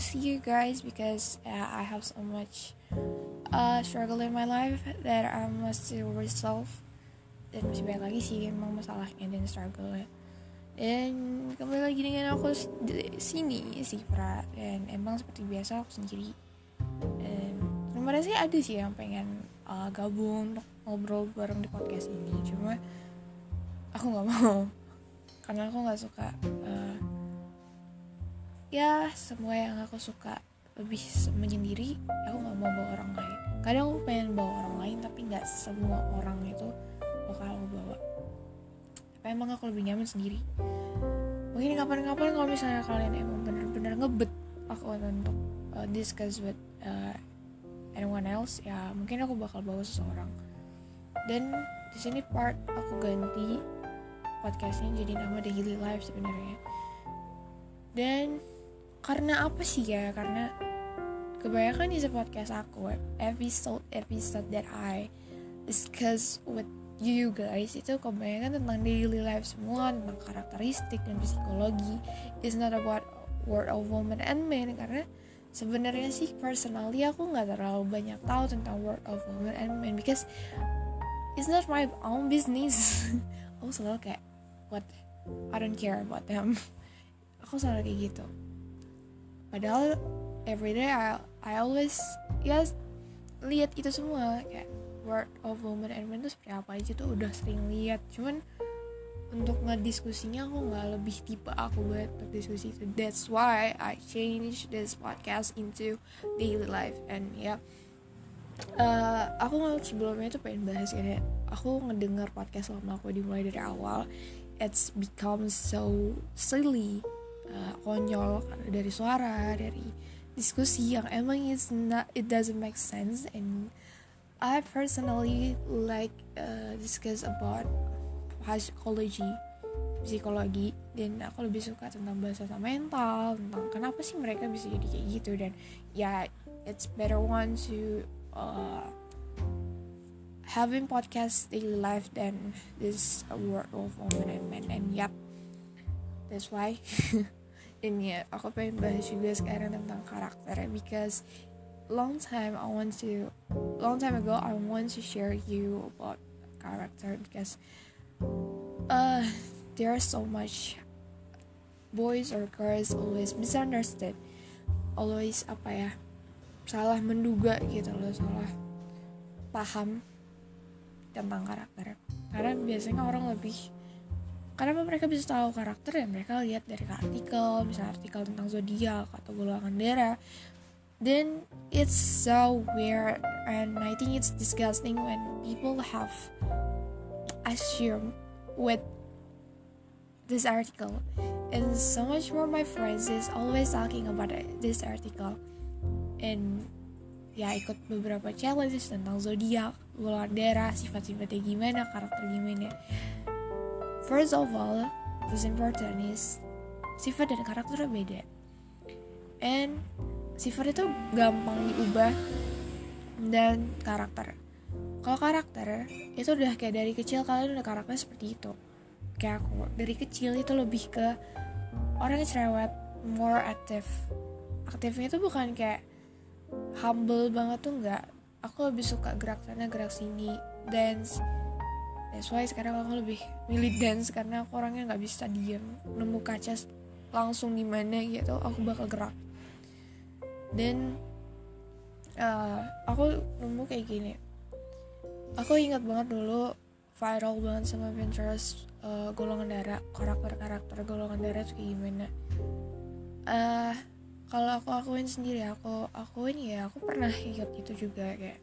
see you guys because uh, I have so much uh, struggle in my life that I must resolve dan masih banyak lagi sih emang masalahnya dan struggle ya dan kembali lagi dengan aku di sini si Fra. Dan emang seperti biasa aku sendiri. Dan kemarin sih ada sih yang pengen uh, gabung ngobrol bareng di podcast ini. Cuma aku nggak mau. Karena aku nggak suka uh, ya semua yang aku suka lebih menyendiri aku nggak mau bawa orang lain. Kadang aku pengen bawa orang lain tapi nggak semua orang itu bakal aku bawa. Tapi emang aku lebih nyaman sendiri. Mungkin kapan-kapan kalau misalnya kalian emang bener-bener ngebet aku untuk uh, discuss with uh, anyone else ya mungkin aku bakal bawa seseorang. Dan di sini part aku ganti podcastnya jadi nama Daily Life sebenarnya. Dan karena apa sih ya? Karena kebanyakan di podcast aku episode episode that I discuss with you guys itu kebanyakan tentang daily life semua tentang karakteristik dan psikologi. It's not about word of woman and men karena sebenarnya sih personally aku nggak terlalu banyak tahu tentang word of woman and men because it's not my own business. Aku selalu kayak what? I don't care about them. Aku selalu kayak gitu padahal everyday I I always ya lihat itu semua kayak word of woman and men itu seperti apa aja tuh udah sering lihat. Cuman untuk ngediskusinya aku nggak lebih tipe aku buat berdiskusi itu. That's why I change this podcast into daily life and ya yeah, uh, aku sebelumnya tuh pengen bahas ini aku ngedengar podcast lama aku dimulai dari awal. It's become so silly uh, konyol dari suara dari diskusi yang emang it's not it doesn't make sense. And I personally like uh, discuss about psychology psikologi. Dan aku lebih suka tentang bahasa mental tentang kenapa sih mereka bisa jadi kayak gitu. Dan ya yeah, it's better one to uh, having podcast daily life than this world of women and men and yep that's why ini ya aku pengen bahas juga sekarang tentang karakter because long time I want to long time ago I want to share you about character because uh there are so much boys or girls always misunderstood always apa ya salah menduga gitu loh salah paham tentang karakter. Karena biasanya orang lebih karena mereka bisa tahu karakter ya mereka lihat dari artikel misalnya artikel tentang zodiak atau golongan darah. Then it's so weird and I think it's disgusting when people have assume with this article. And so much more my friends is always talking about this article. And ya ikut beberapa challenges tentang zodiak golongan darah sifat-sifatnya gimana karakter gimana first of all what's important is sifat dan karakter beda. And sifat itu gampang diubah dan karakter. Kalau karakter itu udah kayak dari kecil kalian udah karakternya seperti itu. Kayak aku dari kecil itu lebih ke orang yang cerewet more aktif aktifnya itu bukan kayak humble banget tuh nggak aku lebih suka gerak sana gerak sini dance that's why sekarang aku lebih milih dance karena aku orangnya nggak bisa diem nemu kaca langsung di mana gitu aku bakal gerak. Dan uh, aku nemu kayak gini. Aku ingat banget dulu viral banget sama Pinterest uh, golongan darah karakter-karakter golongan darah tuh kayak gimana. Uh, kalau aku akuin sendiri aku akuin ya aku pernah ikut itu juga kayak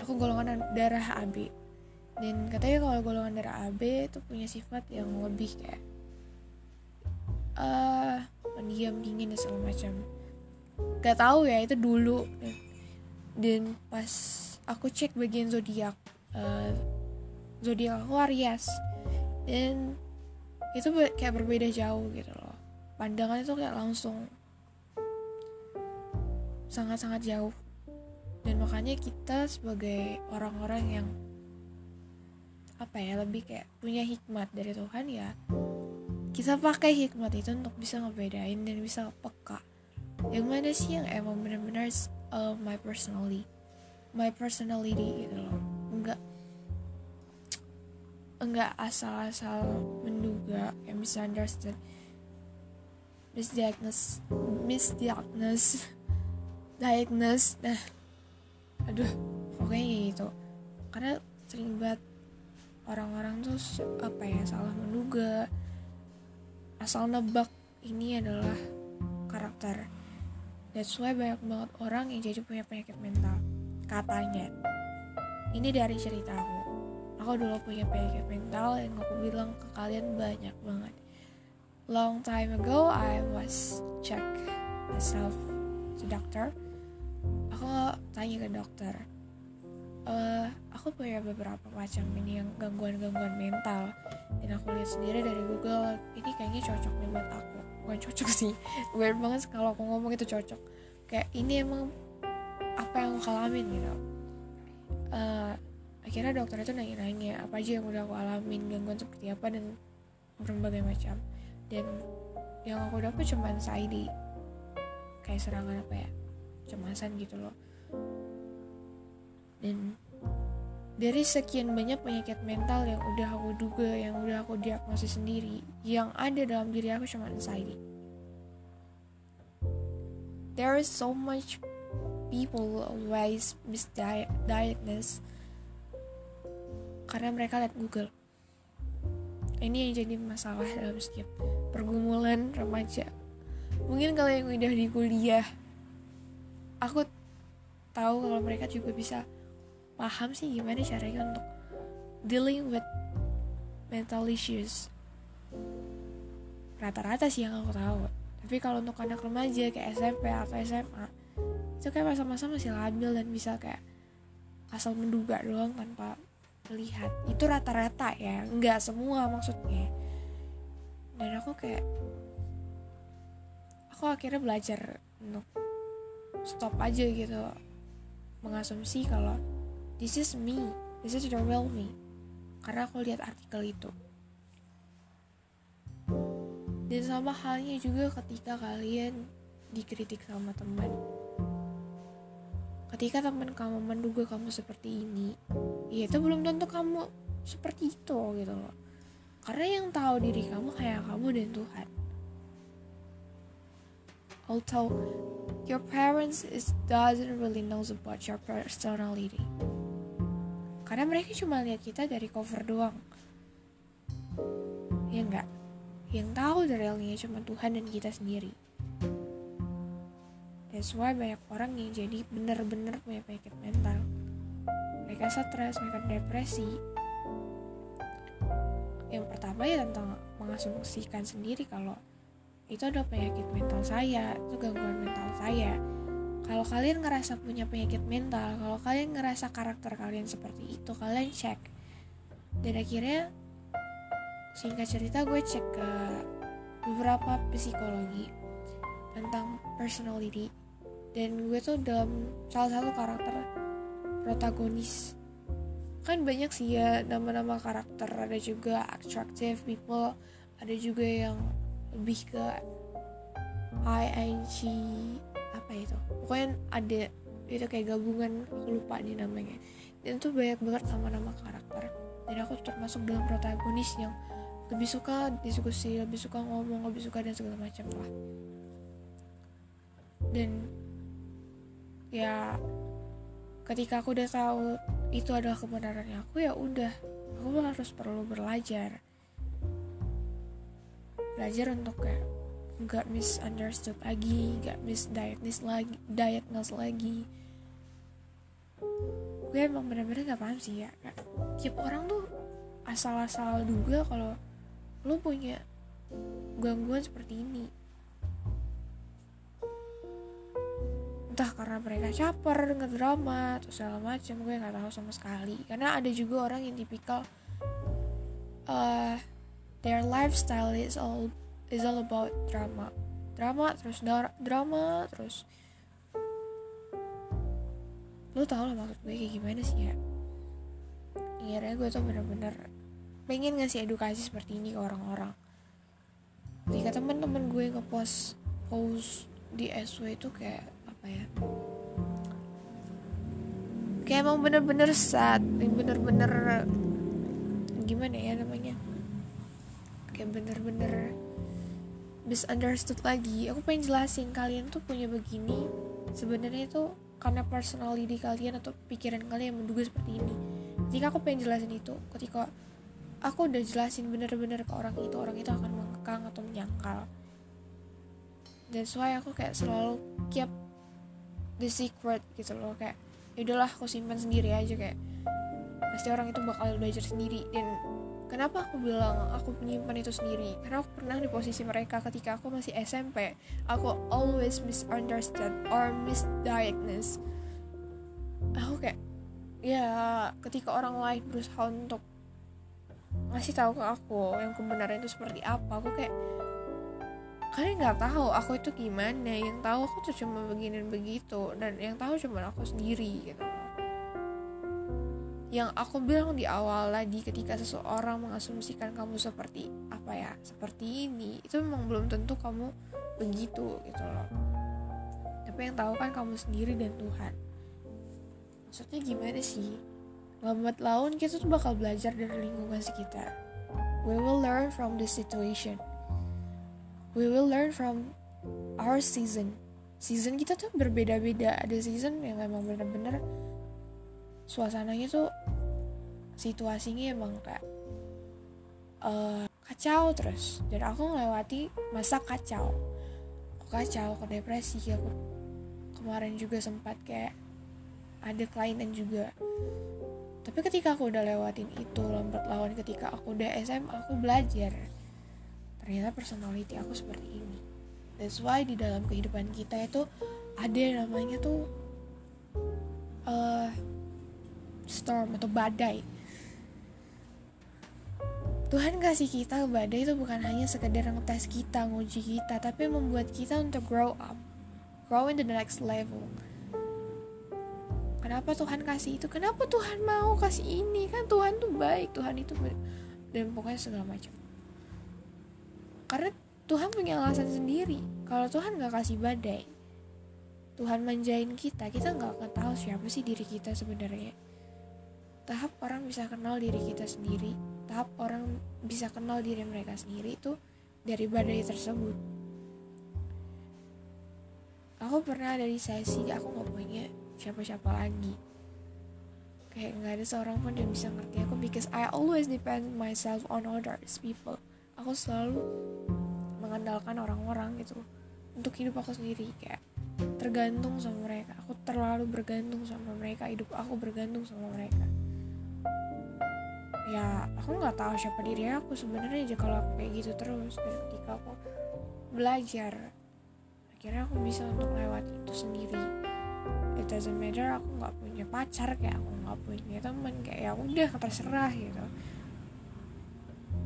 aku golongan darah AB dan katanya kalau golongan darah AB itu punya sifat yang lebih kayak uh, pendiam dingin dan segala macam. Gak tahu ya itu dulu. Dan, dan pas aku cek bagian zodiak uh, zodiak aku Aries. Dan itu kayak berbeda jauh gitu loh. Pandangan itu kayak langsung sangat-sangat jauh. Dan makanya kita sebagai orang-orang yang apa ya lebih kayak punya hikmat dari Tuhan ya kita pakai hikmat itu untuk bisa ngebedain dan bisa peka. Yang mana sih yang emang benar-benar uh, my personality my personality gitu loh. Enggak enggak asal-asal menduga kayak misunderstood misdiagnose misdiagnose diagnose. Nah aduh pokoknya gitu. Karena sering banget orang-orang tuh apa ya salah menduga. Asal nebak ini adalah karakter. That's why banyak banget orang yang jadi punya penyakit mental katanya. Ini dari cerita aku aku dulu punya penyakit mental yang aku bilang ke kalian banyak banget. Long time ago I was check myself to doctor. Aku tanya ke dokter uh, aku punya beberapa macam ini yang gangguan-gangguan mental. Dan aku lihat sendiri dari Google ini kayaknya cocok nih buat aku. Bukan cocok sih weird banget kalau aku ngomong itu cocok. Kayak ini emang apa yang aku alamin gitu. Uh, akhirnya dokter itu nanya-nanya apa aja yang udah aku alamin gangguan seperti apa dan berbagai macam. Dan yang aku dapat cuma anxiety kayak serangan apa ya cemasan gitu loh dan dari sekian banyak penyakit mental yang udah aku duga, yang udah aku diagnosis sendiri, yang ada dalam diri aku cuma anxiety. There is so much people always misdiagnosed karena mereka lihat Google. Ini yang jadi masalah dalam setiap pergumulan remaja. Mungkin kalau yang udah di kuliah, aku tahu kalau mereka juga bisa paham sih gimana caranya untuk dealing with mental issues. Rata-rata sih yang aku tahu. Tapi kalau untuk anak remaja kayak SMP atau SMA itu kayak masa-masa masih labil dan bisa kayak asal menduga doang tanpa melihat. Itu rata-rata ya nggak semua maksudnya. Dan aku kayak aku akhirnya belajar untuk stop aja gitu mengasumsi kalau this is me. This is the real me. Karena aku lihat artikel itu. Dan sama halnya juga ketika kalian dikritik sama teman. Ketika teman kamu menduga kamu seperti ini ya itu belum tentu kamu seperti itu gitu loh. Karena yang tahu diri kamu kayak kamu dan Tuhan. Although your parents is doesn't really knows about your personality karena mereka cuma lihat kita dari cover doang. Ya enggak? Yang tahu the realnya cuma Tuhan dan kita sendiri. That's why banyak orang yang jadi bener-bener punya penyakit mental. Mereka stres, mereka depresi. Yang pertama ya tentang mengasumsikan sendiri kalau itu adalah penyakit mental saya itu gangguan mental saya kalau kalian ngerasa punya penyakit mental kalau kalian ngerasa karakter kalian seperti itu kalian cek. Dan akhirnya singkat cerita gue cek ke beberapa psikologi tentang personality. Dan gue tuh dalam salah satu karakter protagonis. Kan banyak sih ya nama-nama karakter. Ada juga attractive people ada juga yang lebih ke ING apa itu pokoknya ada itu kayak gabungan aku lupa nih namanya. Dan tuh banyak banget nama-nama karakter. Dan aku termasuk dalam protagonis yang lebih suka diskusi lebih suka ngomong lebih suka dan segala macam lah. Dan ya ketika aku udah tahu itu adalah kebenarannya aku ya udah. Aku harus perlu belajar. Belajar untuk kayak nggak misunderstood lagi nggak misdiagnose lagi diagnose lagi. Gue emang bener-bener gak paham sih ya kayak tiap orang tuh asal-asal duga kalau lo punya gangguan seperti ini. Entah karena mereka caper drama atau segala macam gue nggak tahu sama sekali. Karena ada juga orang yang tipikal uh, their lifestyle is all is all about drama. Drama terus drama terus lo tau lah maksud gue kayak gimana sih ya akhirnya gue tuh bener-bener pengen ngasih edukasi seperti ini ke orang-orang. Ketika teman-teman gue ngepost post di SW itu kayak apa ya? Kayak emang bener-bener sad bener-bener gimana ya namanya? Kayak bener-bener misunderstood lagi. Aku pengen jelasin kalian tuh punya begini. Sebenarnya itu karena personality kalian atau pikiran kalian yang menduga seperti ini. Ketika aku pengen jelasin itu ketika aku udah jelasin bener-bener ke orang itu orang itu akan mengekang atau menyangkal. Dan why aku kayak selalu keep the secret gitu loh. Kayak yaudahlah aku simpan sendiri aja kayak pasti orang itu bakal belajar sendiri dan kenapa aku bilang aku menyimpan itu sendiri? Karena aku pernah di posisi mereka ketika aku masih SMP aku always misunderstood or misdiagnosed aku kayak ya ketika orang lain berusaha untuk ngasih tahu ke aku yang kebenaran itu seperti apa aku kayak kalian nggak tahu aku itu gimana yang tahu aku tuh cuma begini begitu dan yang tahu cuma aku sendiri gitu yang aku bilang di awal tadi ketika seseorang mengasumsikan kamu seperti apa ya seperti ini itu memang belum tentu kamu begitu gitu loh. Tapi yang tahu kan kamu sendiri dan Tuhan. Maksudnya gimana sih? Lambat laun kita tuh bakal belajar dari lingkungan sekitar. We will learn from the situation. We will learn from our season. Season kita tuh berbeda-beda. Ada season yang emang bener-bener suasananya tuh situasinya emang kayak uh, kacau terus. Dan aku melewati masa kacau. Aku kacau aku depresi aku kemarin juga sempat kayak ada kelainan juga. Tapi ketika aku udah lewatin itu lambat lawan ketika aku udah SMA aku belajar. Ternyata personality aku seperti ini. That's why di dalam kehidupan kita itu ada namanya tuh uh, storm atau badai Tuhan kasih kita badai itu bukan hanya sekedar ngetes kita, nguji kita, tapi membuat kita untuk grow up, grow into the next level. Kenapa Tuhan kasih itu? Kenapa Tuhan mau kasih ini? Kan Tuhan tuh baik, Tuhan itu dan pokoknya segala macam. Karena Tuhan punya alasan sendiri. Kalau Tuhan nggak kasih badai, Tuhan manjain kita, kita nggak akan tahu siapa sih diri kita sebenarnya tahap orang bisa kenal diri kita sendiri tahap orang bisa kenal diri mereka sendiri itu dari badai tersebut. Aku pernah dari sesi aku nggak punya siapa-siapa lagi. Kayak nggak ada seorang pun yang bisa ngerti. Aku because I always depend myself on others people. Aku selalu mengandalkan orang-orang gitu untuk hidup aku sendiri. Kayak tergantung sama mereka. Aku terlalu bergantung sama mereka. Hidup aku bergantung sama mereka ya aku nggak tahu siapa diri aku sebenarnya aja kalau aku kayak gitu terus. Dan ketika aku belajar akhirnya aku bisa untuk lewat itu sendiri. It doesn't matter aku nggak punya pacar kayak aku nggak punya teman kayak ya udah terserah gitu.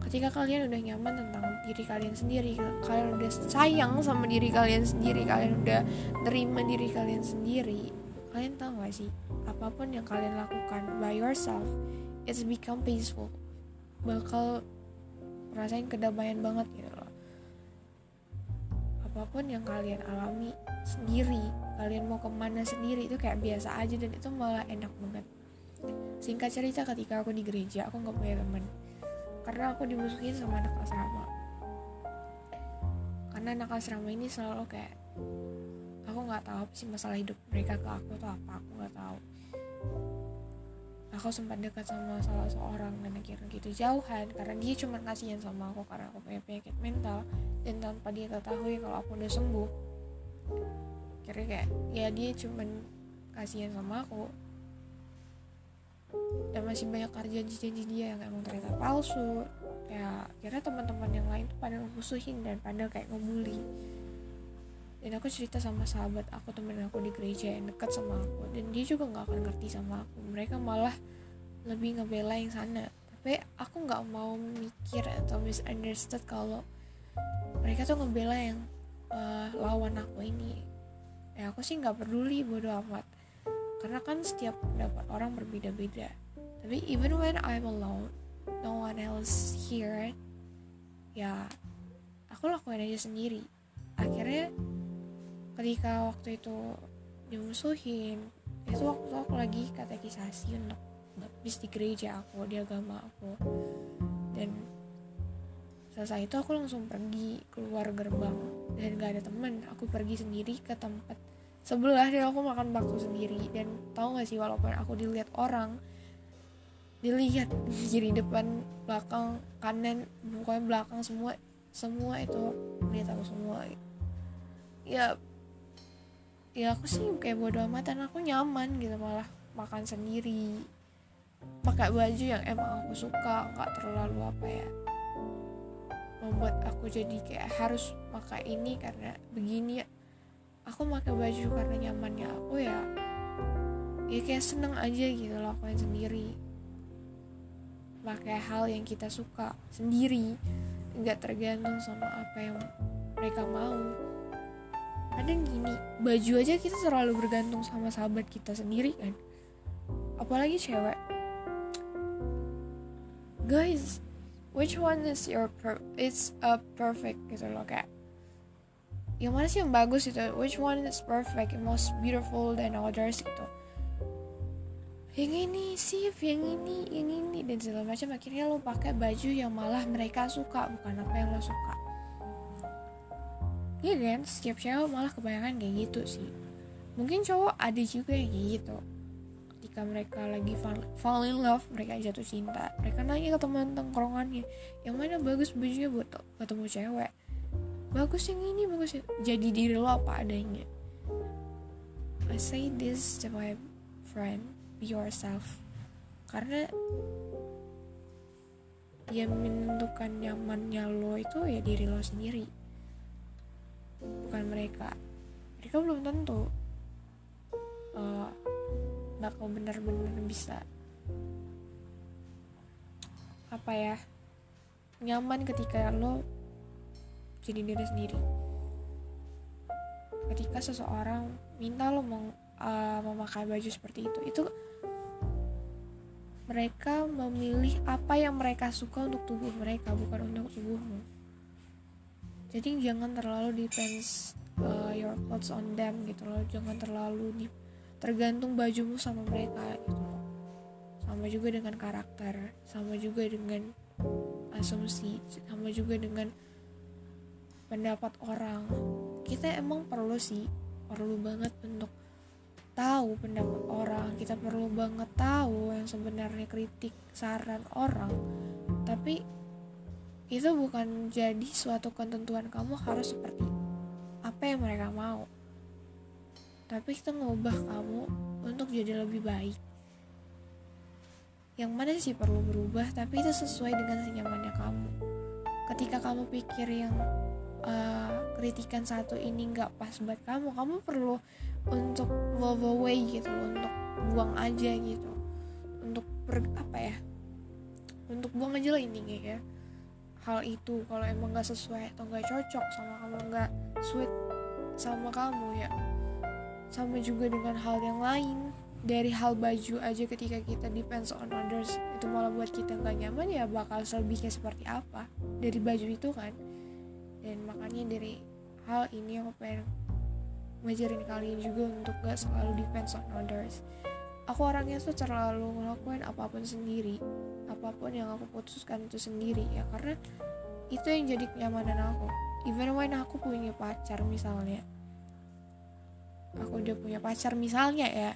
Ketika kalian udah nyaman tentang diri kalian sendiri kalian udah sayang sama diri kalian sendiri kalian udah terima diri kalian sendiri kalian tahu gak sih? Apa pun yang kalian lakukan by yourself it's become peaceful. Bakal rasain kedamaian banget gitu loh. Apa pun yang kalian alami sendiri kalian mau ke mana sendiri itu kayak biasa aja dan itu malah enak banget. Singkat cerita ketika aku di gereja aku nggak punya teman. Karena aku dimusuhin sama anak asrama. Karena anak asrama ini selalu kayak aku nggak tahu apa sih masalah hidup mereka ke aku tuh apa aku nggak tahu aku sempat dekat sama salah seorang dan akhirnya gitu jauhan karena dia cuma kasihan sama aku karena aku punya penyakit mental dan tanpa dia ketahui kalau aku udah sembuh. Kira kayak ya dia cuma kasihan sama aku. Dan masih banyak janji-janji dia yang emang ternyata palsu. Ya kira teman-teman yang lain tuh pada ngemusuhin dan pada kayak ngebully dan aku cerita sama sahabat aku temen aku di gereja yang dekat sama aku. Dan dia juga nggak akan ngerti sama aku. Mereka malah lebih ngebela yang sana. Tapi aku nggak mau mikir atau misunderstood kalau mereka tuh ngebela yang uh, lawan aku ini. Ya aku sih nggak peduli bodo amat. Karena kan setiap pendapat orang berbeda-beda. Tapi even when I'm alone no one else here ya aku lakuin aja sendiri. Akhirnya ketika waktu itu dimusuhin itu waktu aku lagi katekisasi untuk bis di gereja aku di agama aku. Dan selesai itu aku langsung pergi keluar gerbang. Dan gak ada teman aku pergi sendiri ke tempat sebelah dan aku makan bakso sendiri. Dan tahu gak sih walaupun aku dilihat orang dilihat kiri depan belakang kanan pokoknya belakang semua semua itu melihat aku semua. Ya ya aku sih kayak bodo amatan. Aku nyaman gitu malah makan sendiri. Pakai baju yang emang aku suka nggak terlalu apa ya membuat aku jadi kayak harus pakai ini karena begini ya. Aku pakai baju karena nyamannya aku ya ya kayak seneng aja gitu loh lakuin sendiri. Pakai hal yang kita suka sendiri nggak tergantung sama apa yang mereka mau kadang gini baju aja kita terlalu bergantung sama sahabat kita sendiri kan. Apalagi cewek. Guys which one is your per it's a perfect gitu loh kayak yang mana sih yang bagus itu? Which one is perfect most beautiful than others gitu. Yang ini sih yang ini yang ini dan segala macam. Akhirnya lo pakai baju yang malah mereka suka bukan apa yang lo suka Iya kan setiap cewek malah kebanyakan kayak gitu sih. Mungkin cowok ada juga yang kayak gitu. Ketika mereka lagi fall, fall in love mereka jatuh cinta. Mereka nanya ke teman tongkrongannya yang mana bagus bajunya buat ketemu cewek. Bagus yang ini bagus yang... jadi diri lo apa adanya. I say this to my friend be yourself. Karena yang menentukan nyamannya lo itu ya diri lo sendiri bukan mereka. Mereka belum tentu uh, bakal benar-benar bisa apa ya nyaman ketika lo jadi diri sendiri. Ketika seseorang minta lo mau uh, memakai baju seperti itu itu mereka memilih apa yang mereka suka untuk tubuh mereka bukan untuk tubuhmu jadi jangan terlalu depends uh, your clothes on them gitu loh. Jangan terlalu di tergantung bajumu sama mereka gitu sama juga dengan karakter sama juga dengan asumsi sama juga dengan pendapat orang. Kita emang perlu sih perlu banget untuk tahu pendapat orang. Kita perlu banget tahu yang sebenarnya kritik saran orang. Tapi itu bukan jadi suatu ketentuan kamu harus seperti apa yang mereka mau. Tapi kita ngubah kamu untuk jadi lebih baik. Yang mana sih perlu berubah tapi itu sesuai dengan senyamannya kamu. Ketika kamu pikir yang uh, kritikan satu ini nggak pas buat kamu kamu perlu untuk move away gitu untuk buang aja gitu. Untuk ber, apa ya? Untuk buang aja lah ini ya hal itu kalau emang nggak sesuai atau nggak cocok sama kamu nggak sweet sama kamu ya sama juga dengan hal yang lain. Dari hal baju aja ketika kita depends on others itu malah buat kita nggak nyaman ya bakal selebihnya seperti apa. Dari baju itu kan. Dan makanya dari hal ini aku pengen ngajarin kalian juga untuk gak selalu depends on others aku orangnya tuh terlalu ngelakuin apa pun sendiri. Apa pun yang aku putuskan itu sendiri ya. Karena itu yang jadi kenyamanan aku. Even when aku punya pacar misalnya. Aku udah punya pacar misalnya ya.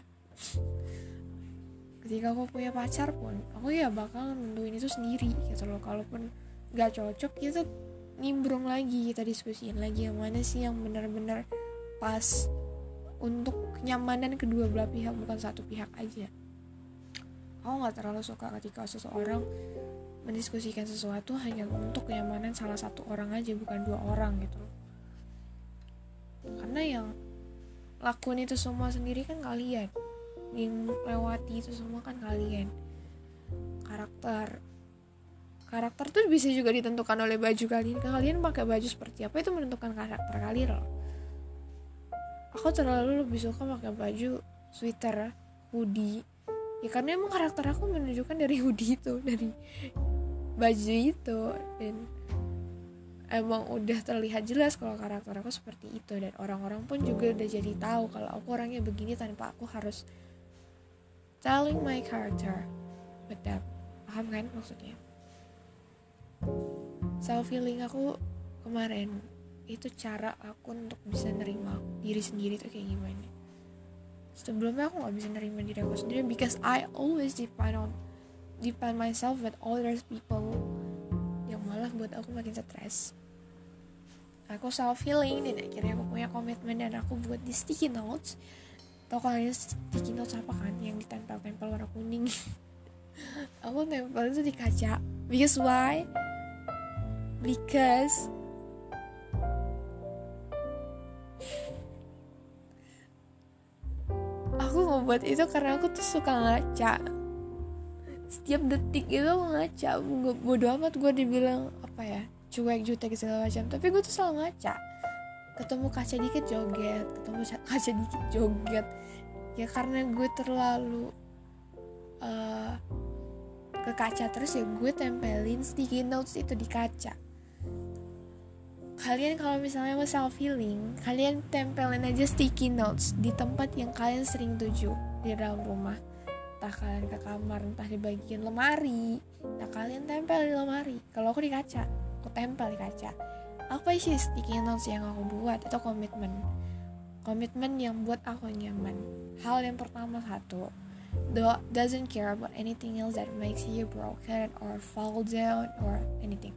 Ketika aku punya pacar pun aku ya bakal nentuin itu sendiri gitu loh. Kalaupun gak cocok kita nimbrung lagi kita diskusiin lagi yang mana sih yang benar-benar pas untuk kenyamanan kedua belah pihak bukan satu pihak aja. Aku nggak terlalu suka ketika seseorang mendiskusikan sesuatu hanya untuk kenyamanan salah satu orang aja bukan dua orang gitu karena yang lakuin itu semua sendiri kan kalian. Yang lewati itu semua kan kalian. Karakter karakter tuh bisa juga ditentukan oleh baju kalian. Kalian pakai baju seperti apa itu menentukan karakter kalian loh aku terlalu lebih suka pakai baju sweater hoodie. Ya karena emang karakter aku menunjukkan dari hoodie itu dari baju itu. Dan emang udah terlihat jelas kalau karakter aku seperti itu. Dan orang-orang pun juga udah jadi tahu kalau aku orangnya begini tanpa aku harus telling my character. With them paham kan maksudnya? Self healing aku kemarin itu cara aku untuk bisa nerima diri sendiri tuh kayak gimana. Sebelumnya aku nggak bisa nerima diri aku sendiri because I always depend on depend myself with others people yang malah buat aku makin stres. Aku self healing dan akhirnya aku punya komitmen dan aku buat di sticky notes. Tau kalian sticky notes apa kan? Yang ditempel-tempel warna kuning. Aku tempel itu di kaca. Because why? Because aku ngebuat itu karena aku tuh suka ngaca. Setiap detik itu aku ngaca bodo amat gue dibilang apa ya cuek jutek segala macam. Tapi gue tuh selalu ngaca. Ketemu kaca dikit joget. Ketemu kaca dikit joget. Ya karena gue terlalu uh, ke kaca terus ya gue tempelin sticky notes itu di kaca kalian kalau misalnya mau self healing kalian tempelin aja sticky notes di tempat yang kalian sering tuju. Di dalam rumah. Entah kalian ke kamar entah di bagian lemari. Nah kalian tempel di lemari. Kalau aku di kaca aku tempel di kaca. Apa sih sticky notes yang aku buat? Itu komitmen. Komitmen yang buat aku nyaman. Hal yang pertama satu. Doesn't care about anything else that makes you broken or fall down or anything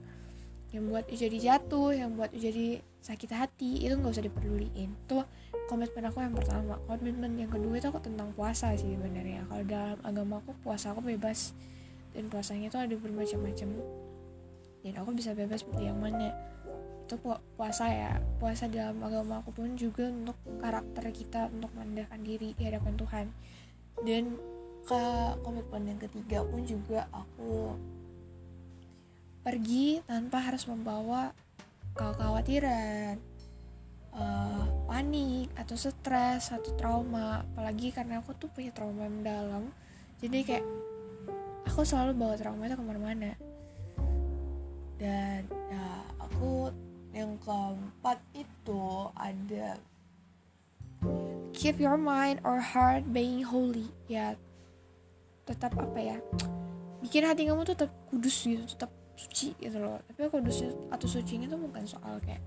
yang buat jadi jatuh yang buat jadi sakit hati itu nggak usah diperduliin tuh komitmen aku yang pertama. Komitmen yang kedua itu aku tentang puasa sih sebenarnya. Kalau dalam agama aku puasa aku bebas. Dan puasanya itu ada bermacam-macam. Dan aku bisa bebas pilih yang mana. Itu pu puasa ya. Puasa dalam agama aku pun juga untuk karakter kita untuk merendahkan diri di hadapan Tuhan. Dan ke komitmen yang ketiga pun juga aku pergi tanpa harus membawa kekhawatiran uh, panik atau stres atau trauma. Apalagi karena aku tuh punya trauma mendalam. Jadi kayak aku selalu bawa trauma itu ke mana-mana. Dan ya aku yang keempat itu ada keep your mind or heart being holy. Ya tetap apa ya bikin hati kamu tuh tetap kudus gitu tetap suci gitu loh. Tapi kudus atau sucinya tuh bukan soal kayak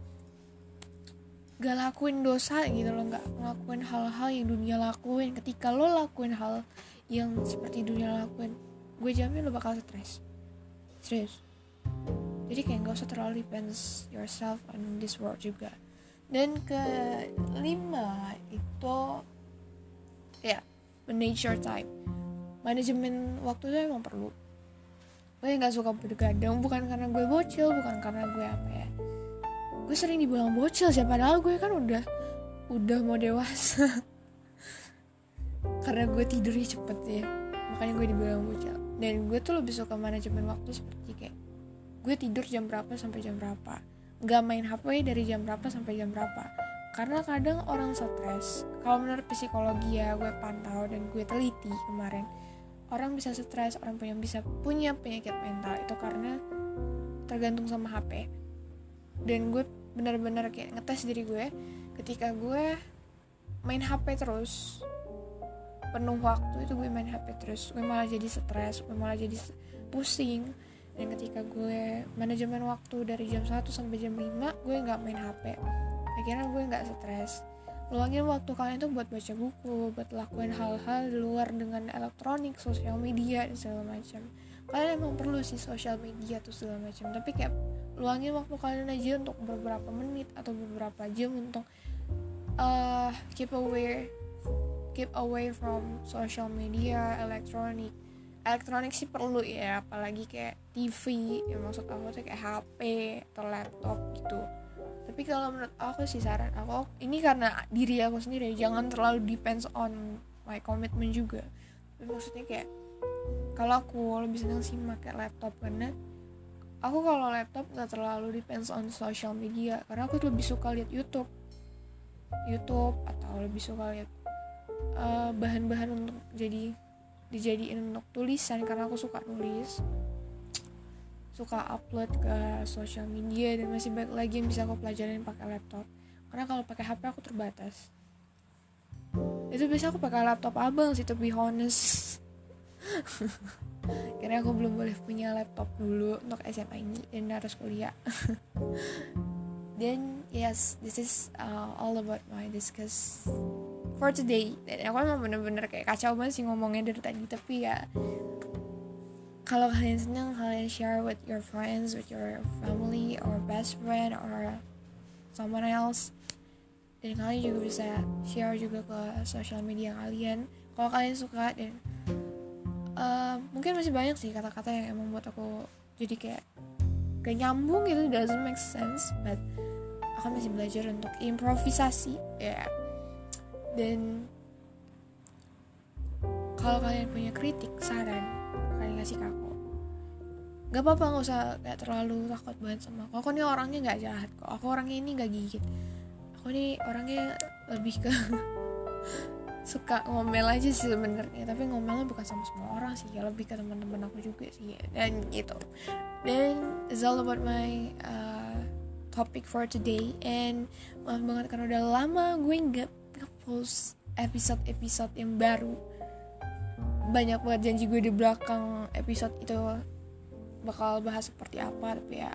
gak lakuin dosa gitu loh gak ngelakuin hal-hal yang dunia lakuin. Ketika lo lakuin hal yang seperti dunia lakuin gue jamin lo bakal stres. Serius. Jadi kayak gak usah terlalu depends yourself on this world juga. Dan kelima itu ya manage your time. Manajemen waktu itu emang perlu gue nggak suka bergadang bukan karena gue bocil bukan karena gue apa ya. Gue sering dibilang bocil sih padahal gue kan udah udah mau dewasa. Karena gue tidurnya cepet ya. Makanya gue dibilang bocil. Dan gue tuh lebih suka manajemen waktu seperti kayak gue tidur jam berapa sampai jam berapa. Nggak main HP dari jam berapa sampai jam berapa. Karena kadang orang stres. Kalau menurut psikologi ya gue pantau dan gue teliti kemarin orang bisa stres orang punya bisa punya penyakit mental itu karena tergantung sama HP dan gue benar-benar kayak ngetes diri gue ketika gue main HP terus penuh waktu itu gue main HP terus gue malah jadi stres gue malah jadi pusing. Dan ketika gue manajemen waktu dari jam 1 sampai jam 5 gue nggak main HP akhirnya gue nggak stres luangin waktu kalian tuh buat baca buku buat lakuin hal-hal di luar dengan elektronik sosial media dan segala macam. Kalian emang perlu sih sosial media tuh segala macam tapi kayak luangin waktu kalian aja untuk beberapa menit atau beberapa jam untuk uh, keep away keep away from social media elektronik. Elektronik sih perlu ya apalagi kayak TV ya maksud aku tuh kayak HP atau laptop gitu tapi kalau menurut aku sih saran aku ini karena diri aku sendiri jangan terlalu depends on my commitment juga. Maksudnya kayak kalau aku lebih senang sih pakai laptop karena aku kalau laptop nggak terlalu depends on social media karena aku lebih suka lihat YouTube. YouTube atau lebih suka lihat bahan bahan-bahan untuk jadi dijadiin untuk tulisan karena aku suka nulis suka upload ke sosial media dan masih banyak lagi yang bisa aku pelajarin pakai laptop. Karena kalau pakai HP aku terbatas. Itu bisa aku pakai laptop abang sih to be honest. Karena aku belum boleh punya laptop dulu untuk SMA ini dan harus kuliah. Then yes this is uh, all about my discuss for today. Dan aku emang bener-bener kayak kacau banget sih ngomongnya dari tadi tapi ya kalau kalian senang kalian share with your friends with your family or best friend or someone else. Dan kalian juga bisa share juga ke sosial media kalian. Kalau kalian suka dan uh, mungkin masih banyak sih kata-kata yang emang buat aku jadi kayak gak nyambung gitu doesn't make sense but aku masih belajar untuk improvisasi ya. Yeah dan kalau kalian punya kritik saran kasih ke aku. Gak apa-apa nggak usah kayak terlalu takut banget sama aku. Aku nih orangnya nggak jahat kok. Aku orangnya ini nggak gigit. Aku nih orangnya lebih ke suka ngomel aja sih sebenarnya. Tapi ngomelnya bukan sama semua orang sih. Ya lebih ke teman-teman aku juga sih. Dan gitu. Dan it's all about my uh, topic for today. And maaf banget karena udah lama gue nggak ngepost episode-episode yang baru banyak banget janji gue di belakang episode itu bakal bahas seperti apa tapi ya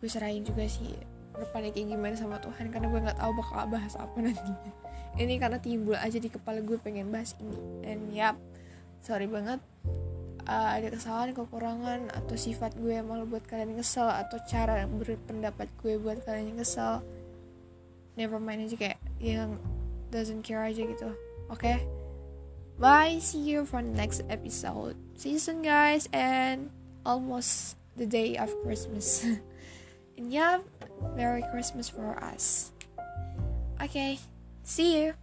gue serahin juga sih depannya kayak gimana sama Tuhan karena gue nggak tahu bakal bahas apa nantinya ini karena timbul aja di kepala gue pengen bahas ini. Dan yap sorry banget. Uh, ada kesalahan kekurangan atau sifat gue yang malu buat kalian kesel atau cara berpendapat gue buat kalian kesel never mind aja kayak yang doesn't care aja gitu. Oke? okay? Bye. See you for the next episode. See you soon guys. And almost the day of christmas. And yeah merry christmas for us. Okay. See you